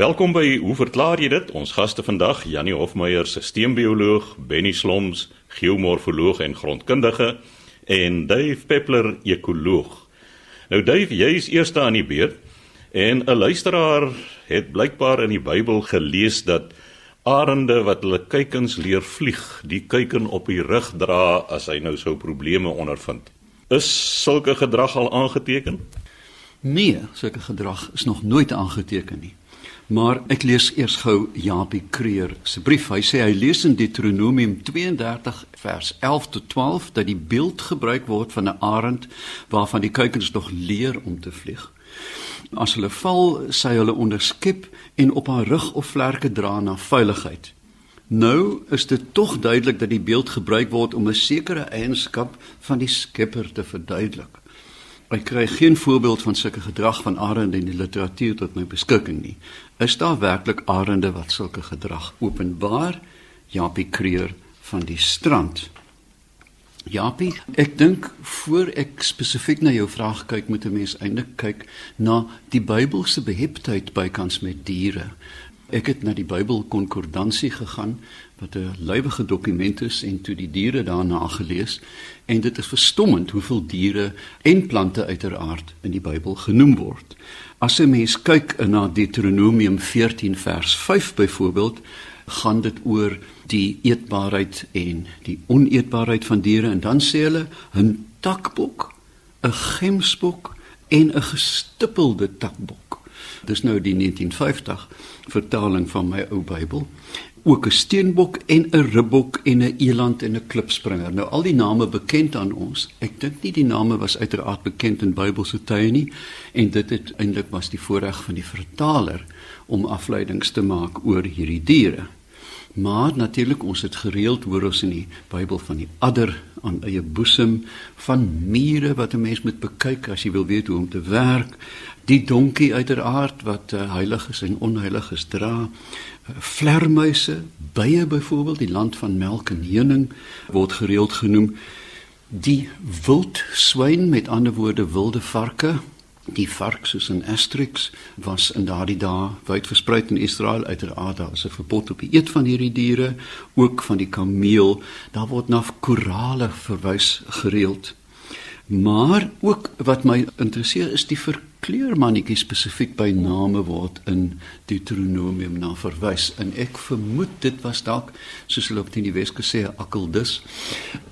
Welkom by Hoe verklaar jy dit? Ons gaste vandag, Janie Hofmeyer, sisteembioloog, Benny Sloms, geomorfoloog en grondkundige en Dave Peppler, ekoloog. Nou Dave, jy is eerste aan die beurt en 'n luisteraar het blykbaar in die Bybel gelees dat arende wat hulle kuikens leer vlieg, die kuiken op die rug dra as hy nou sou probleme ondervind. Is sulke gedrag al aangeteken? Nee, sulke gedrag is nog nooit aangeteken nie. Maar ek lees eers gou Japie Kreer se brief. Hy sê hy lees in Deuteronomium 32 vers 11 tot 12 dat die beeld gebruik word van 'n arend waarvan die kuikens nog leer om te vlieg. As hulle val, sy hulle onderskep en op haar rug of vlerke dra na veiligheid. Nou is dit tog duidelik dat die beeld gebruik word om 'n sekere eienskap van die Skepper te verduidelik. Ek kry geen voorbeeld van sulke gedrag van arende in die literatuur tot my beskikking nie. Is daar werklik arende wat sulke gedrag openbaar? Japie Kreer van die strand. Japie, ek dink voor ek spesifiek na jou vraag kyk, moet 'n mens eintlik kyk na die Bybelse beheptheid bykans met diere. Ek het na die Bybel konkordansie gegaan wat 'n lywige dokument is en toe die diere daarna gelees en dit is verstommend hoeveel diere en plante uiteraard in die Bybel genoem word. As 'n mens kyk na Deuteronomium 14 vers 5 byvoorbeeld, gaan dit oor die eetbaarheid en die oneetbaarheid van diere en dan sê hulle 'n takbok, 'n gemsbok en 'n gestippelde takbok. Dis nou die 1950 vertaling van my ou Bybel. Ook 'n steenbok en 'n ribbok en 'n eland en 'n klipspringer. Nou al die name bekend aan ons. Ek dink nie die name was uiteraard bekend in Bybelse tye nie en dit het eintlik was die voorreg van die vertaler om afleidings te maak oor hierdie diere. Maar natuurlik ons het gereeld hoor ons in die Bybel van die adder aan eie boesem van mure wat 'n mens moet bekyk as jy wil weet hoe om te werk die donkie uiteraard wat uh, heilig is en onheilig is dra vlermuise bye byvoorbeeld die land van melk en honing word gereeld genoem. Die wild swyn met ander woorde wilde varke die vark soos in Asterix was in daardie dae wyd versprei in Israel. Uiteraard daar is 'n verbod op die eet van hierdie diere ook van die kameel. Daar word na korale verwys gereeld. Maar ook wat my interesseer is die ver kleurmannetjie spesifiek by name word in Deuteronomium na verwys. En ek vermoed dit was dalk soos hulle op die Weskus sê akkeldus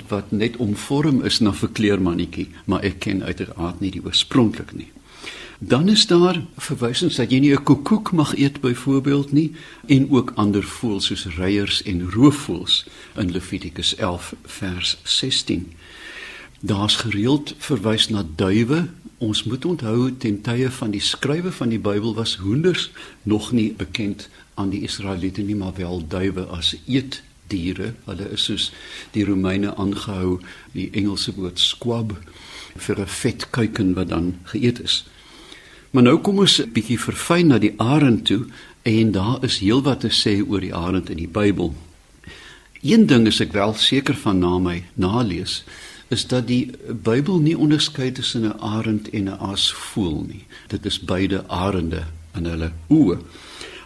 wat net omvorm is na 'n kleurmannetjie maar ek ken uiteraard nie die oorspronklik nie. Dan is daar verwysings dat jy nie 'n koekoek mag eet byvoorbeeld nie en ook ander voëls soos reiers en roofvoëls in Levitikus 11 vers 16 Daar's gereeld verwys na duwe Ons moet onthou ten tye van die skrywe van die Bybel was hoenders nog nie bekend aan die Israeliete nie, maar wel duwe as eetdiere. Hulle is soos die Romeine aangehou die Engelse woord squab vir 'n vet kuiken wat dan geëet is. Maar nou kom ons 'n bietjie verfyn na die arend toe en daar is heelwat te sê oor die arend in die Bybel. Een ding is ek wel seker van na my nalees is dat die Bybel nie onderskei tussen 'n arend en 'n aasvoël nie. Dit is beide arende in hulle oë.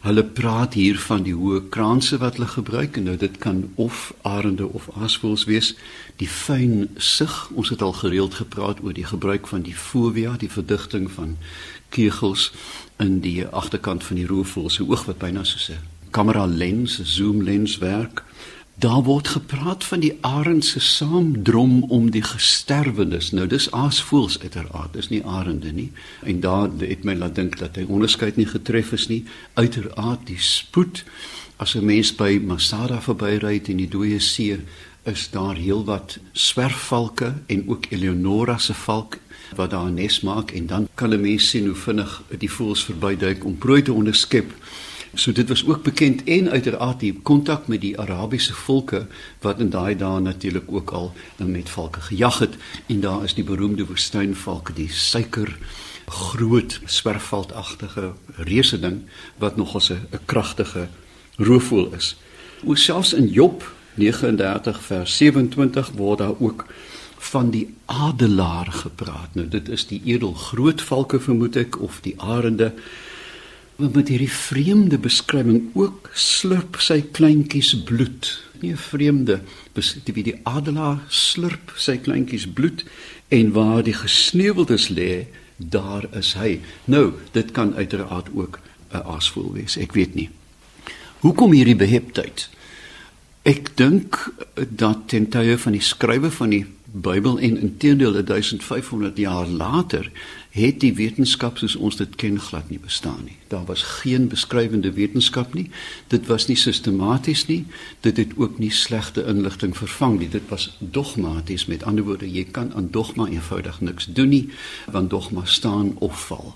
Hulle praat hier van die hoë kraanse wat hulle gebruik en nou dit kan of arende of aasvoëls wees. Die fyn sig, ons het al gereeld gepraat oor die gebruik van die fovea, die verdigting van kegels in die agterkant van die roofvoël se oog wat byna soos 'n kamera lens, 'n zoom lens werk. Daar word gepraat van die arend se saamdrom om die gesterwenes. Nou dis aasvoels uiteraard, dis nie arende nie. En daar het my laat dink dat hy onderskeid nie getref is nie. Uiteraard die spoed as 'n mens by Masada verbyry in die dooie see, is daar heelwat swerfvalke en ook Eleonora se valk wat daar 'n nes maak en dan kan 'n mens sien hoe vinnig die voëls verbyduik om prooi te onderskep. So dit was ook bekend en uiteraard die kontak met die Arabiese volke wat in daai dae natuurlik ook al met valke gejag het en daar is die beroemde woestynvalke die suiker groot swerfvaltagtige reuse ding wat nog as 'n kragtige roofvoël is. Ook selfs in Job 39 vers 27 word daar ook van die adelaar gepraat. Nou dit is die edelgroot valke vermoed ek of die arende met hierdie vreemde beskrywing ook slurp sy kleintjies bloed. Nie 'n vreemde beskrywing die adelaar slurp sy kleintjies bloed en waar die gesneuweldes lê, daar is hy. Nou, dit kan uiteraard ook 'n aasvoël wees. Ek weet nie. Hoekom hierdie beheptheid? Ek dink dat ten tye van die skrywe van die Bybel en intedeel 1500 jaar later het die wetenskap soos ons dit ken glad nie bestaan nie. Daar was geen beskrywende wetenskap nie. Dit was nie sistematies nie. Dit het ook nie slegte inligting vervang nie. Dit was dogmaties. Met ander woorde, jy kan aan dogma eenvoudig niks doen nie, want dogma staan of val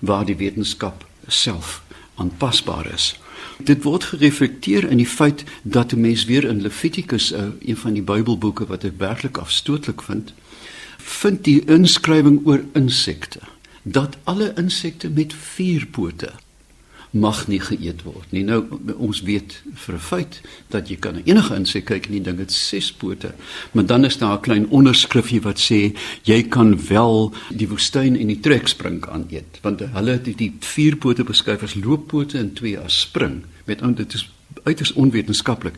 waar die wetenskap self aanpasbaar is. Dit word gereflekteer in die feit dat 'n mens weer in Levitikus, uh, een van die Bybelboeke wat ek werklik afstootlik vind, vind die inskrywing oor insekte dat alle insekte met vier pote mag nie geëet word nie. Nou ons weet vir 'n feit dat jy kan enige insek kyk en die ding het ses pote, maar dan is daar 'n klein onderskrifgie wat sê jy kan wel die woestyn en die trekspring aan eet, want hulle het die vier pote beskryf as looppote en twee as spring. Met ander dit is uiters onwetenskaplik.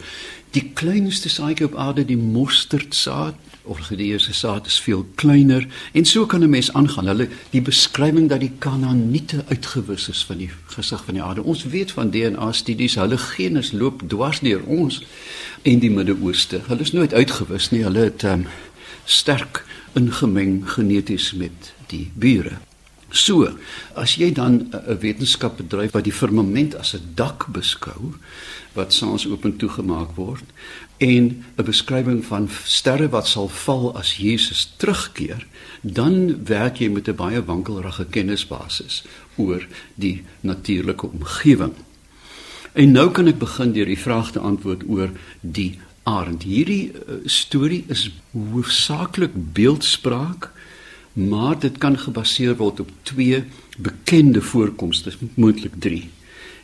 Die kleinste saadjie op aarde, die mosterdsaad, orgidee se saad is veel kleiner en so kan 'n mens aangaan. Hulle die beskrywing dat die Kanaaniete uitgewis is van die gesig van die aarde. Ons weet van DNA studies, hulle genus loop dwars deur ons en die Midde-Ooste. Hulle is nooit uitgewis nie. Hulle het um, sterk ingemeng geneties met die bure. So, as jy dan 'n wetenskap bedryf wat die firmament as 'n dak beskou wat saans oop en toegemaak word en 'n beskrywing van sterre wat sal val as Jesus terugkeer, dan werk jy met 'n baie wankelrige kennisbasis oor die natuurlike omgewing. En nou kan ek begin deur die vraag te antwoord oor die arend. Hierdie uh, storie is hoofsaaklik beeldspraak maar dit kan gebaseer word op twee bekende voorkomste, moontlik 3.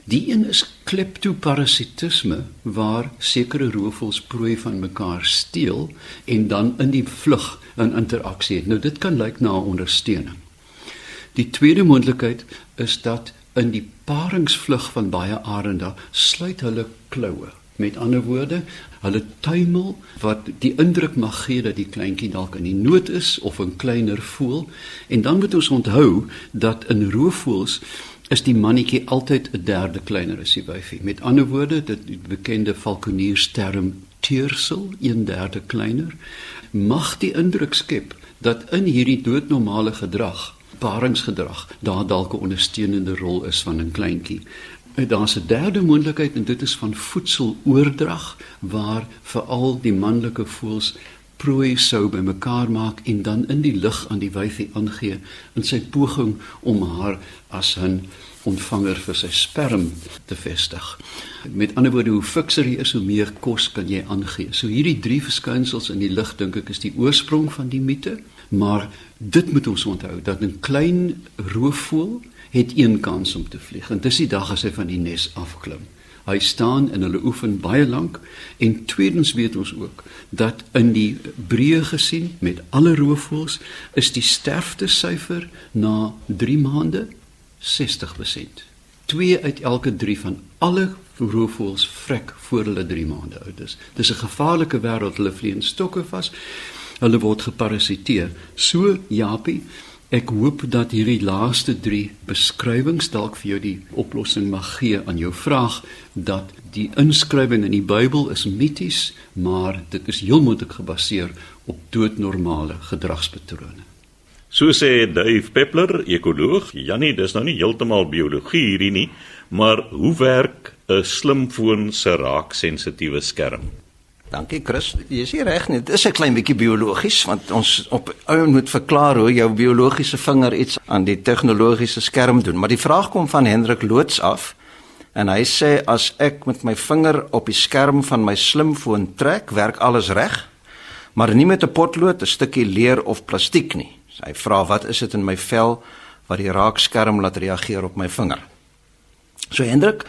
Die een is kleptoparasitisme waar sekere roofvoëls prooi van mekaar steel en dan in die vlug 'n interaksie het. Nou dit kan lyk na 'n ondersteuning. Die tweede moontlikheid is dat in die paringsvlug van baie arende sluit hulle kloue Met ander woorde, hulle tuimel wat die indruk mag gee dat die kleintjie dalk in die nood is of 'n kleiner voel. En dan moet ons onthou dat in roofvoëls is die mannetjie altyd 'n derde kleiner as die wyfie. Met ander woorde, dit die bekende valkoniersterm teersel 'n derde kleiner mag die indruk skep dat in hierdie doodnormale gedrag paringsgedrag daar dalk 'n ondersteunende rol is van 'n kleintjie. En daar's 'n derde moontlikheid en dit is van voedseloordrag waar veral die manlike voëls prooi sou bymekaar maak en dan in die lug aan die wyfie aangee in sy poging om haar as 'n ontvanger vir sy sperm te vestig. Met ander woorde, hoe fikser jy is, hoe meer kos kan jy aangee. So hierdie drie verskynsels in die lug dink ek is die oorsprong van die mite, maar dit moet ons onthou dat 'n klein roofvoël het een kans om te vlieg en dis die dag as hy van die nes afklim. Hy staan en hulle oefen baie lank en tweedens weet ons ook dat in die breë gesien met alle roofvoëls is die sterfte syfer na 3 maande 60%. 2 uit elke 3 van alle roofvoëls vrek voor hulle 3 maande oud is. Dis 'n gevaarlike wêreld, hulle vlieg in stokke vas. Hulle word geparasiteer. So Japie Ek hoop dat hierdie laaste 3 beskrywings dalk vir jou die oplossing mag gee aan jou vraag dat die inskrywing in die Bybel is mities, maar dit is heel moontlik gebaseer op doodnormale gedragspatrone. So sê Dave Peppler, ekoloog. Jannie, dis nou nie heeltemal biologie hierdie nie, maar hoe werk 'n slimfoon se raaksensitiewe skerm? Dankie Chris. Jy is reg net. Dit is 'n klein bietjie biologies want ons op ou moet verklaar hoe jou biologiese vinger iets aan die tegnologiese skerm doen. Maar die vraag kom van Hendrik Loots af en hy sê as ek met my vinger op die skerm van my slimfoon trek, werk alles reg, maar nie met 'n potlood, 'n stukkie leer of plastiek nie. Hy vra wat is dit in my vel wat die raakskerm laat reageer op my vinger? So Hendrik,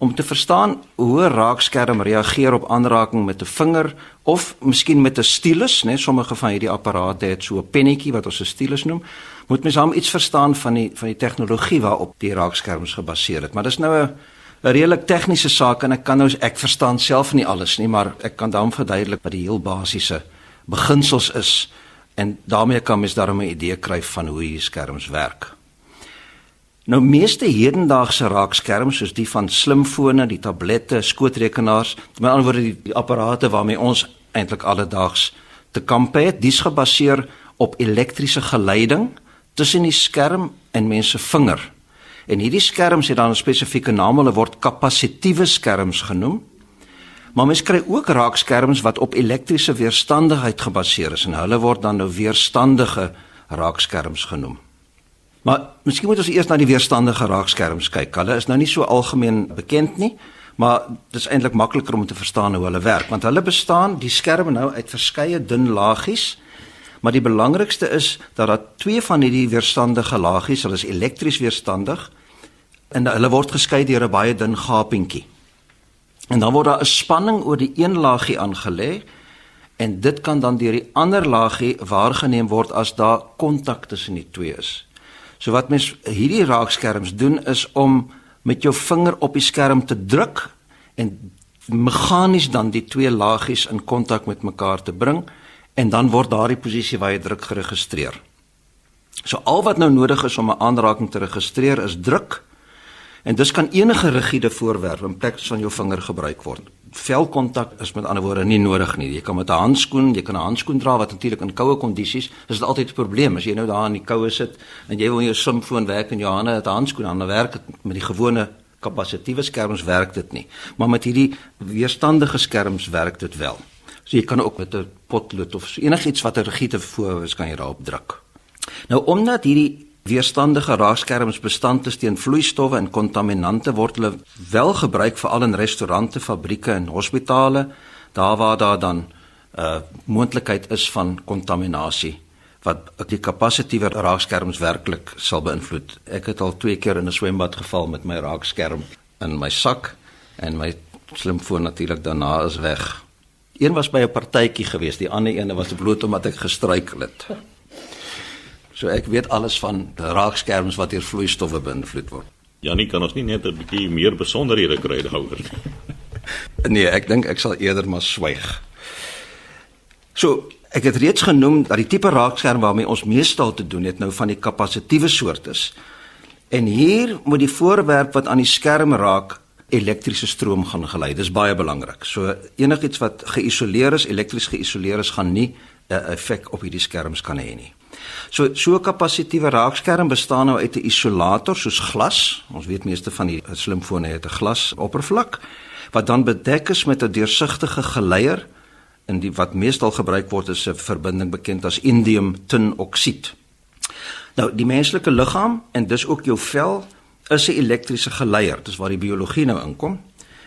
om te verstaan hoe raakskerm reageer op aanraking met 'n vinger of miskien met 'n stylus, né? Sommige van hierdie apparate het so 'n pennetjie wat ons 'n stylus noem. moet mens hom iets verstaan van die van die tegnologie waarop die raakskerms gebaseer het. Maar dis nou 'n 'n redelik tegniese saak en ek kan nou ek verstaan self nie alles nie, maar ek kan daarom verduidelik wat die heel basiese beginsels is en daarmee kan mens daarmee 'n idee kry van hoe hierdie skerms werk. Nou meeste hedendaagse raakskerms soos die van slimfone, die tablette, skootrekenaars, met ander woorde die, die apparate waarmee ons eintlik alledaags te kamp het, dis gebaseer op elektriese geleiding tussen die skerm en mense vinger. En hierdie skerms het dan 'n spesifieke naam, hulle word kapasitiewe skerms genoem. Maar mens kry ook raakskerms wat op elektriese weerstandigheid gebaseer is en hulle word dan nou weerstandige raakskerms genoem. Maar miskien moet ons eers na die weerstandige raakskerms kyk. Hulle is nou nie so algemeen bekend nie, maar dit is eintlik makliker om te verstaan hoe hulle werk want hulle bestaan die skerm nou uit verskeie dun laagies. Maar die belangrikste is dat daar twee van hierdie weerstandige laagies, hulle is elektries weerstandig en hulle word geskei deur 'n baie dun gapientjie. En dan word daar 'n spanning oor die een laagie aangelê en dit kan dan deur die ander laagie waargeneem word as daar kontak tussen die twee is. So wat mens hierdie raakskerms doen is om met jou vinger op die skerm te druk en meganies dan die twee laagies in kontak met mekaar te bring en dan word daardie posisie waar jy druk geregistreer. So al wat nou nodig is om 'n aanraking te registreer is druk En dis kan enige rigiede voorwerp in plek van jou vinger gebruik word. Velkontak is met ander woorde nie nodig nie. Jy kan met 'n handskoen, jy kan 'n handskoen dra wat natuurlik in koue kondisies is dit altyd 'n probleem as jy nou daar in die koue sit en jy wil jou slimfoon werk in jou hande met 'n handskoen aan, dan werk dit met die gewone kapasitiewe skerms werk dit nie. Maar met hierdie weerstandige skerms werk dit wel. So jy kan ook met 'n potlood of enigiets wat 'n rigiede voorwerp is kan jy daarop druk. Nou omdat hierdie Weerstandige raakskerms bestand is teen vloeistowwe en kontaminante word hulle wel gebruik veral in restaurante, fabrieke en hospitale, daar waar daar dan 'n uh, moontlikheid is van kontaminasie wat die kapasitiewe raakskerms werklik sal beïnvloed. Ek het al twee keer in 'n swembad geval met my raakskerm in my sak en my slimfoon natuurlik daarna is weg. Een was by 'n partytjie geweest, die ander een was bloot omdat ek gestruikel het. So ek weet alles van raakskerms wat deur vloeistowwe beïnvloed word. Janie, kan ons nie net 'n bietjie meer besonderhede kry daaroor nie? nee, ek dink ek sal eerder maar swyg. So, ek het reeds genoem dat die tipe raakskerm waarmee ons meestal te doen het nou van die kapasitiewe soort is. En hier moet die voorwerp wat aan die skerm raak elektriese stroom gaan gelei. Dis baie belangrik. So enigiets wat geïsoleer is, elektries geïsoleer is, gaan nie 'n effek op hierdie skerms kan hê nie. So so kapasitiewe raakskerm bestaan nou uit 'n isolator soos glas. Ons weet meeste van die slimfone het 'n glas oppervlak wat dan bedek is met 'n deursigtige geleier in die wat meestal gebruik word is 'n verbinding bekend as indium tin oksied. Nou die menslike liggaam en dus ook jou vel is 'n elektriese geleier. Dis waar die biologie nou inkom.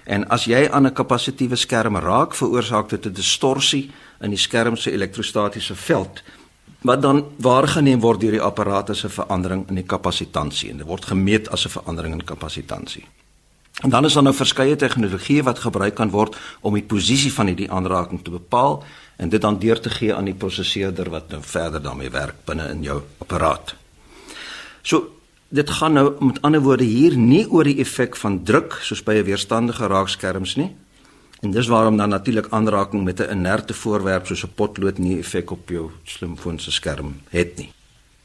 En as jy aan 'n kapasitiewe skerm raak, veroorsaak dit 'n distorsie in die skerm se elektrostatiese veld wat dan waargeneem word deur die apparate se verandering in die kapasitansie en dit word gemeet as 'n verandering in kapasitansie. En dan is daar nou verskeie tegnologieë wat gebruik kan word om die posisie van hierdie aanraking te bepaal en dit dan deur te gee aan die prosesseerder wat nou verder daarmee werk binne in jou apparaat. So dit gaan nou met ander woorde hier nie oor die effek van druk soos by 'n weerstandige raakskerms nie, En dis waarom dan natuurlik aanraking met 'n inerte voorwerp soos 'n potlood nie effek op jou slimfoon se skerm het nie.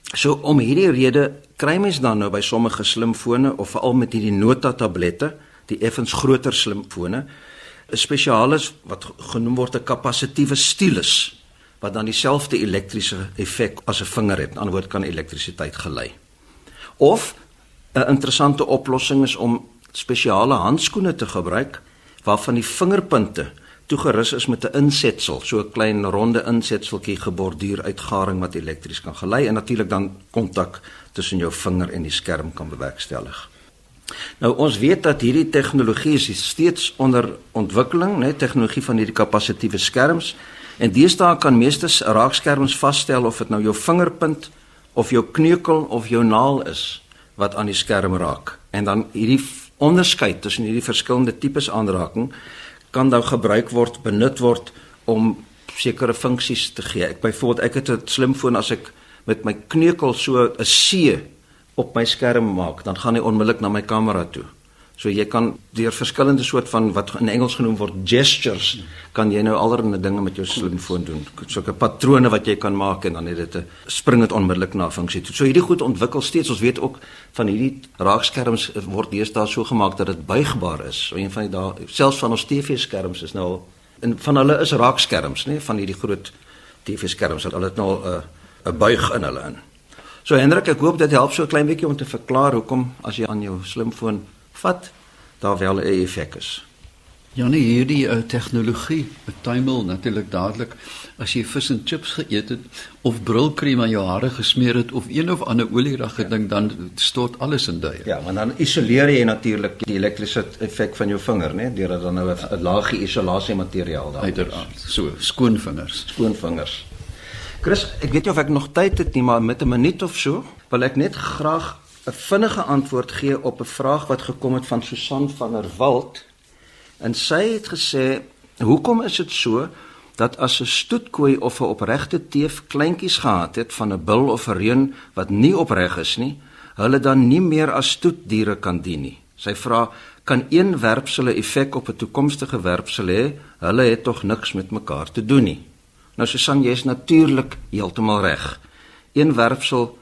So om hierdie rede kry mens dan nou by sommige slimfone of veral met hierdie Nota tablette, die effens groter slimfone, 'n spesialis wat genoem word 'n kapasitiewe stylus wat dan dieselfde elektriese effek as 'n vinger het. Aan die ander woord kan elektrisiteit gelei. Of 'n interessante oplossing is om spesiale handskoene te gebruik waarvan die vingerpunte toegerus is met 'n insetsel, so 'n klein ronde insetseltjie geborduur uit garing wat elektries kan gelei en natuurlik dan kontak tussen jou vinger en die skerm kan bewerkstellig. Nou ons weet dat hierdie tegnologie steeds onder ontwikkeling, né, tegnologie van hierdie kapasitiewe skerms en deesdae kan meeste raakskerms vasstel of dit nou jou vingerpunt of jou kneukel of jou naal is wat aan die skerm raak. En dan hierdie onderskeid tussen hierdie verskillende tipes aanraking kan dan gebruik word, benut word om sekere funksies te gee. Ek byvoorbeeld ek het 'n slimfoon as ek met my kneukel so 'n C op my skerm maak, dan gaan hy onmiddellik na my kamera toe. So jy kan deur verskillende soort van wat in Engels genoem word gestures kan jy nou allerlei dinge met jou slimfoon doen. Soke patrone wat jy kan maak en dan het dit 'n spring dit onmiddellik na funksie toe. So hierdie goed ontwikkel steeds. Ons weet ook van hierdie raakskerms word deesdae so gemaak dat dit buigbaar is. So een van die dae selfs van ons TV-skerms is nou en van hulle is raakskerms, nê, van hierdie groot TV-skerms. Hulle het nou 'n 'n buig in hulle in. So Hendrik, ek hoop dit help so 'n klein bietjie om te verklaar hoekom as jy aan jou slimfoon vat daar wel 'n effek is. Ja nee, hierdie uh, tegnologie, betuimel natuurlik dadelik as jy vis en chips geëet het of brilkrem aan jou hare gesmeer het of een of ander olierige ja. ding dan stort alles in duie. Ja, maar dan isoleer jy natuurlik die elektriese effek van jou vinger, né, deurdat dan nou 'n laagie isolasie materiaal daar. Uiteraard. So, skoon vingers, skoon vingers. Chris, ek weet nie of ek nog tyd het nie, maar met 'n minuut of so wil ek net graag 'n vinnige antwoord gee op 'n vraag wat gekom het van Susan van der Walt. En sy het gesê, "Hoekom is dit so dat as 'n stoetkoei of 'n opregte teef kleintjies gehad het van 'n bil of 'n reën wat nie opreg is nie, hulle dan nie meer as stoetdiere kan dien nie?" Sy vra, "Kan een werpsel 'n effek op 'n toekomstige werpsel hê? Hulle het tog niks met mekaar te doen nie." Nou Susan, jy is natuurlik heeltemal reg. Een werpsel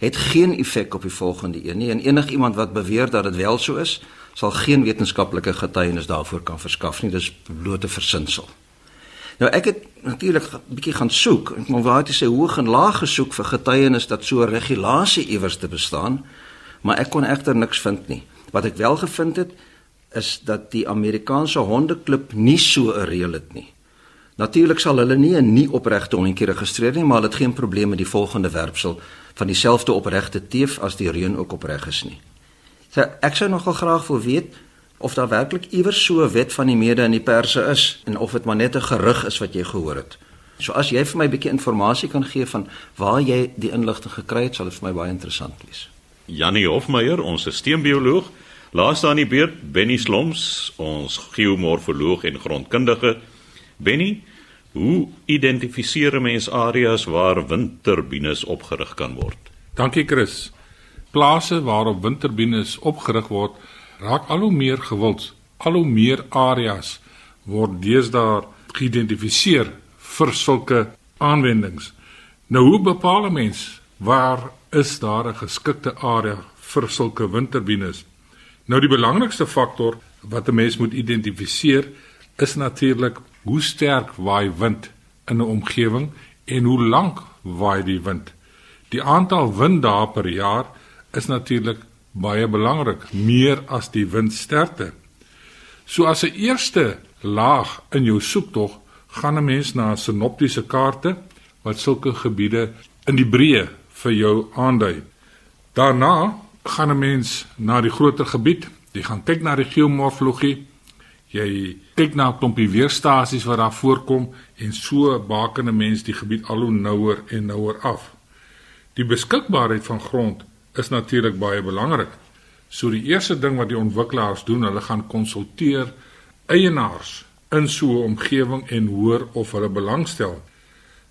het geen effek op die volgende een nie en enigiemand wat beweer dat dit wel so is, sal geen wetenskaplike getuienis daarvoor kan verskaf nie. Dis blote versinsel. Nou ek het natuurlik 'n bietjie gaan soek. Ek moet waar dit sê hoog en laag gesoek vir getuienis dat so 'n regulasie iewers te bestaan, maar ek kon egter niks vind nie. Wat ek wel gevind het is dat die Amerikaanse hondeklub nie so 'n reël het nie. Natuurlik sal hulle nie 'n nie opregte hondjie registreer nie, maar hulle het geen probleem met die volgende werpsel van dieselfde opregte teef as die reën ook opreg is nie. So ek sou nogal graag wil weet of daar werklik iewers so 'n wet van die mede in die perse is en of dit maar net 'n gerug is wat jy gehoor het. So as jy vir my 'n bietjie inligting kan gee van waar jy die inligting gekry het, sal dit vir my baie interessant wees. Janie Hofmeyer, ons sisteembioloog, laaste aan die beurt Benny Sloms, ons geomorfoloog en grondkundige. Benny, Hoe identifiseer 'n mens areas waar windturbines opgerig kan word? Dankie Chris. Plase waarop windturbines opgerig word, raak al hoe meer gewild. Al hoe meer areas word deesdae geïdentifiseer vir sulke aanwendings. Nou hoe bepaal 'n mens waar is daar 'n geskikte area vir sulke windturbines? Nou die belangrikste faktor wat 'n mens moet identifiseer is natuurlik hoe sterk waai wind in 'n omgewing en hoe lank waai die wind. Die aantal winddae per jaar is natuurlik baie belangrik, meer as die windsterkte. So as 'n eerste laag in jou soektog gaan 'n mens na sinoptiese kaarte wat sulke gebiede in die breë vir jou aandui. Daarna gaan 'n mens na die groter gebied, jy gaan kyk na die geomorfologie jy kyk na 'n klompie weerstasies wat daar voorkom en so baken 'n mens die gebied al hoe nouer en nouer af. Die beskikbaarheid van grond is natuurlik baie belangrik. So die eerste ding wat die ontwikkelaars doen, hulle gaan konsulteer eienaars in so 'n omgewing en hoor of hulle belangstel.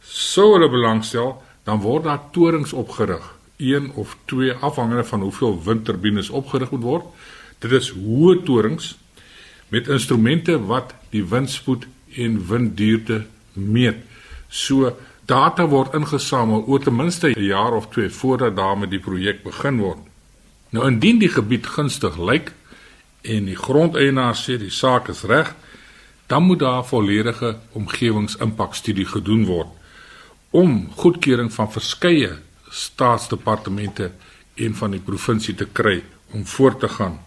Sou hulle belangstel, dan word daar torings opgerig, een of twee afhangende van hoeveel windturbines opgerig moet word. Dit is hoë torings met instrumente wat die windspoed en windduurte meet. So data word ingesamel oor ten minste 'n jaar of 2 voordat daarmee die projek begin word. Nou indien die gebied gunstig lyk en die grondeienaar sê die saak is reg, dan moet daar volledige omgewingsimpakstudie gedoen word om goedkeuring van verskeie staatsdepartemente en van die provinsie te kry om voort te gaan.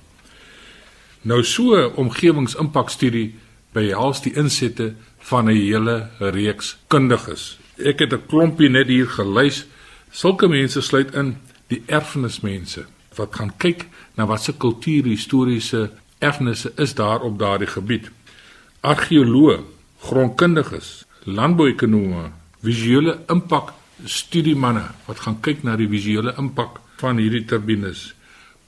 Nou so 'n omgewingsimpakstudie behels die insette van 'n hele reeks kundiges. Ek het 'n klompie net hier gelys. Sulke mense sluit in die erfenismense wat gaan kyk na wat se kultuurhistoriese erfenisse is daar op daardie gebied. Argeoloë, grondkundiges, landbouekonome, visuele impak studiemanne wat gaan kyk na die visuele impak van hierdie turbines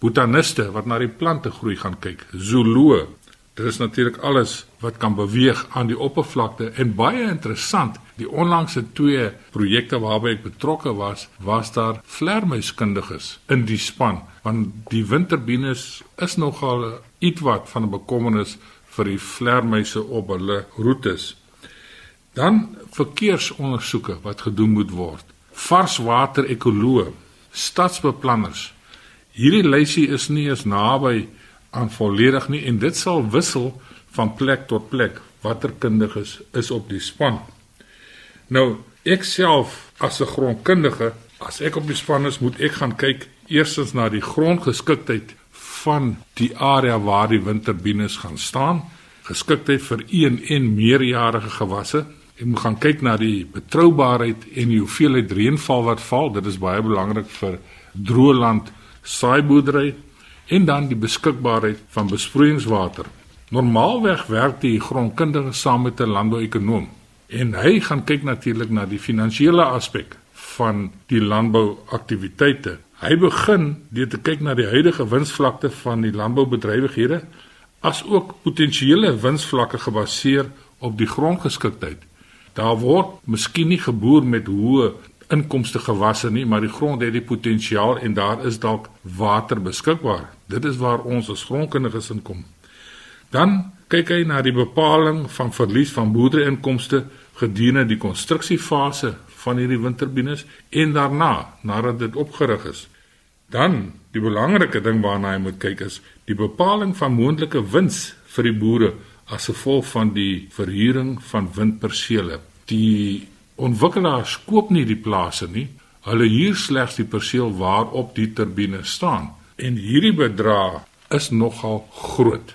botaniste wat na die plante groei gaan kyk, zooloë, Dit is natuurlik alles wat kan beweeg aan die oppervlakte en baie interessant. Die onlangse twee projekte waarby ek betrokke was, was daar vlermuiskundiges in die span, want die winterbines is nogal ietwat van 'n bekommernis vir die vlermuise op hulle roetes. Dan verkeersondersoeke wat gedoen moet word. Varswater ekoloog, stadsbeplanners. Hierdie lysie is nie eens naby aan volledig nie en dit sal wissel van plek tot plek watter kundiges is op die span. Nou, ek self as 'n grondkundige, as ek op die span is, moet ek gaan kyk eerstens na die grondgeskiktheid van die area waar die windturbines gaan staan, geskiktheid vir een en meerjarige gewasse. Ek moet gaan kyk na die betroubaarheid en die hoeveelheid reënval wat val. Dit is baie belangrik vir droëland saaiboerdery en dan die beskikbaarheid van besproeiingswater. Normaalweg werk die grondkundige saam met 'n landbouekonoom en hy gaan kyk natuurlik na die finansiële aspek van die landbouaktiwiteite. Hy begin deur te kyk na die huidige winsvlakte van die landboubedrywighede as ook potensiële winsvlakke gebaseer op die grondgeskiktheid. Daar word miskien nie geboer met hoë inkomste gewasse nie, maar die grond het die potensiaal en daar is dalk water beskikbaar. Dit is waar ons as grondkundiges inkom. Dan kyk hy na die bepaling van verlies van boerderyinkomste gedurende die konstruksiefase van hierdie windturbines en daarna nadat dit opgerig is. Dan die belangrike ding waarna hy moet kyk is die bepaling van moontlike wins vir die boere as gevolg van die verhuuring van windpersele. Die ontwikkelaars koop nie die plase nie. Hulle huur slegs die perseel waarop die turbine staan. En hierdie bedrag is nogal groot.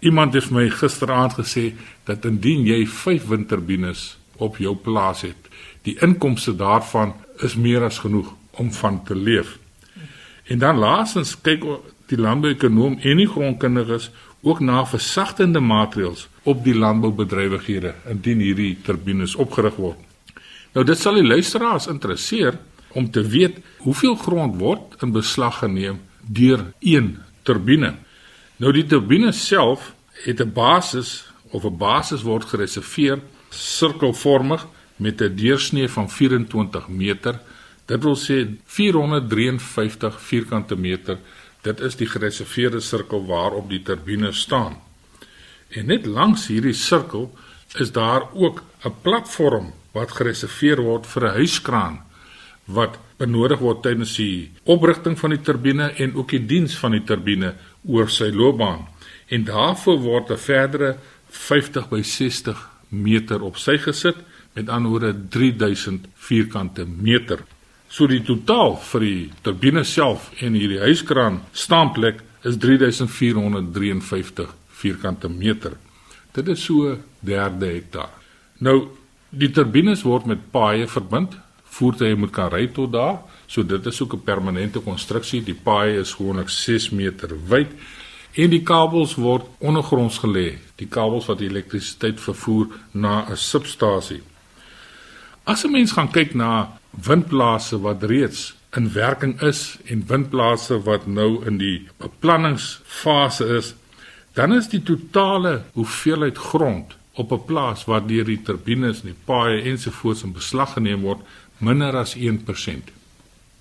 Iemand het my gisteraand gesê dat indien jy 5 windturbines op jou plaas het, die inkomste daarvan is meer as genoeg om van te leef. En dan laasens kyk die landbouekonoom en die grondkundiges ook na versagtende maatreëls op die landboubedrywighede indien hierdie turbines opgerig word. Nou dit sal die luisteraars interesseer om te weet hoeveel grond word in beslag geneem deur een turbine. Nou die turbine self het 'n basis of 'n basis word gereserveer sirkelvormig met 'n deursnee van 24 meter. Dit wil sê 453 vierkante meter. Dit is die gereserveerde sirkel waarop die turbine staan. En net langs hierdie sirkel is daar ook 'n platform wat gereserveer word vir 'n huiskraan wat benodig word tydens die oprigting van die turbine en ook die diens van die turbine oor sy loopbaan. En daarvoor word 'n verdere 50 by 60 meter op sy gesit met anderwoorde 3000 vierkante meter. So die totaal vir die turbine self en hierdie huiskraan staanplek is 3453 vierkante meter. Dit is so 'n derde hektaar. Nou die turbines word met paaie verbind voertuie moet kan ry tot daar. So dit is ook 'n permanente konstruksie. Die paai is gewoonlik 6 meter wyd en die kabels word ondergronds gelê. Die kabels wat elektrisiteit vervoer na 'n substasie. As 'n mens gaan kyk na windplase wat reeds in werking is en windplase wat nou in die beplanningsfase is, dan is die totale hoeveelheid grond op 'n plaas waar deur die turbines die paaie ensovoorts in beslag geneem word minder as 1%.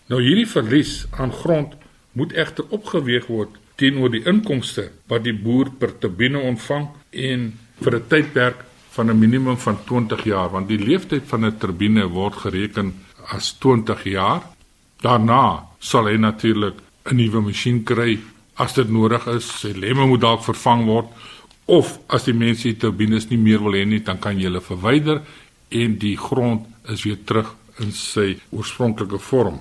Nou hierdie verlies aan grond moet egter opgeweeg word teenoor die inkomste wat die boer per turbine ontvang en vir 'n tydperk van 'n minimum van 20 jaar want die lewensduur van 'n turbine word gereken as 20 jaar. Daarna sal hy natuurlik 'n nuwe masjien kry as dit nodig is. Sy lemme moet dalk vervang word of as die mense die turbines nie meer wil hê nie, dan kan jy hulle verwyder en die grond is weer terug in sy oorspronklike vorm.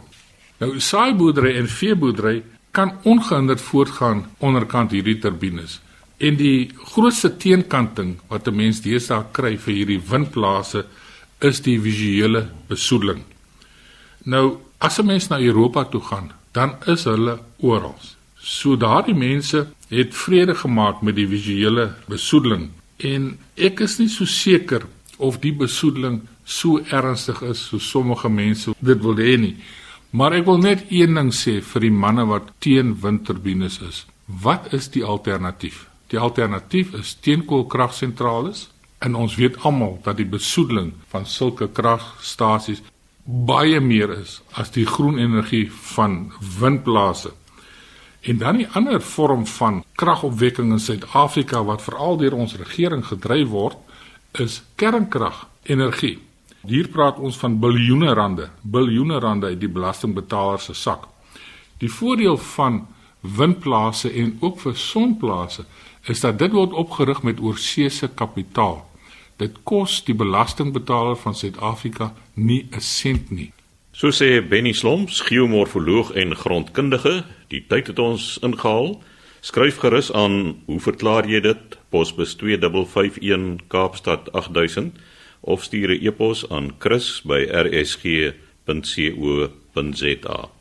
Nou saaiboerdery en veeboerdery kan ongehinderd voortgaan onderkant hierdie turbines. En die grootste teenkanting wat 'n mens deesdae kry vir hierdie windplase is die visuele besoedeling. Nou as 'n mens na Europa toe gaan, dan is hulle oral. So daardie mense het vrede gemaak met die visuele besoedeling en ek is nie so seker of die besoedeling so ernstig is so sommige mense dit wil hê nie. Maar ek wil net een ding sê vir die manne wat teen windturbines is. Wat is die alternatief? Die alternatief is steenkoolkragsentrale en ons weet almal dat die besoedeling van sulke kragstasies baie meer is as die groen energie van windplase. En dan die ander vorm van kragopwekking in Suid-Afrika wat veral deur ons regering gedryf word, is kernkragenergie. Hier praat ons van biljoene rande, biljoene rande uit die belastingbetaler se sak. Die voordeel van windplase en ook vir sonplase is dat dit word opgerig met oorseese kapitaal. Dit kos die belastingbetaler van Suid-Afrika nie 'n sent nie. So sê Benny Slomps, geomorfoloog en grondkundige, die tyd het ons ingehaal. Skryf gerus aan, hoe verklaar jy dit? Posbus 2551 Kaapstad 8000 of stuur 'n e-pos aan chris@rsg.co.za.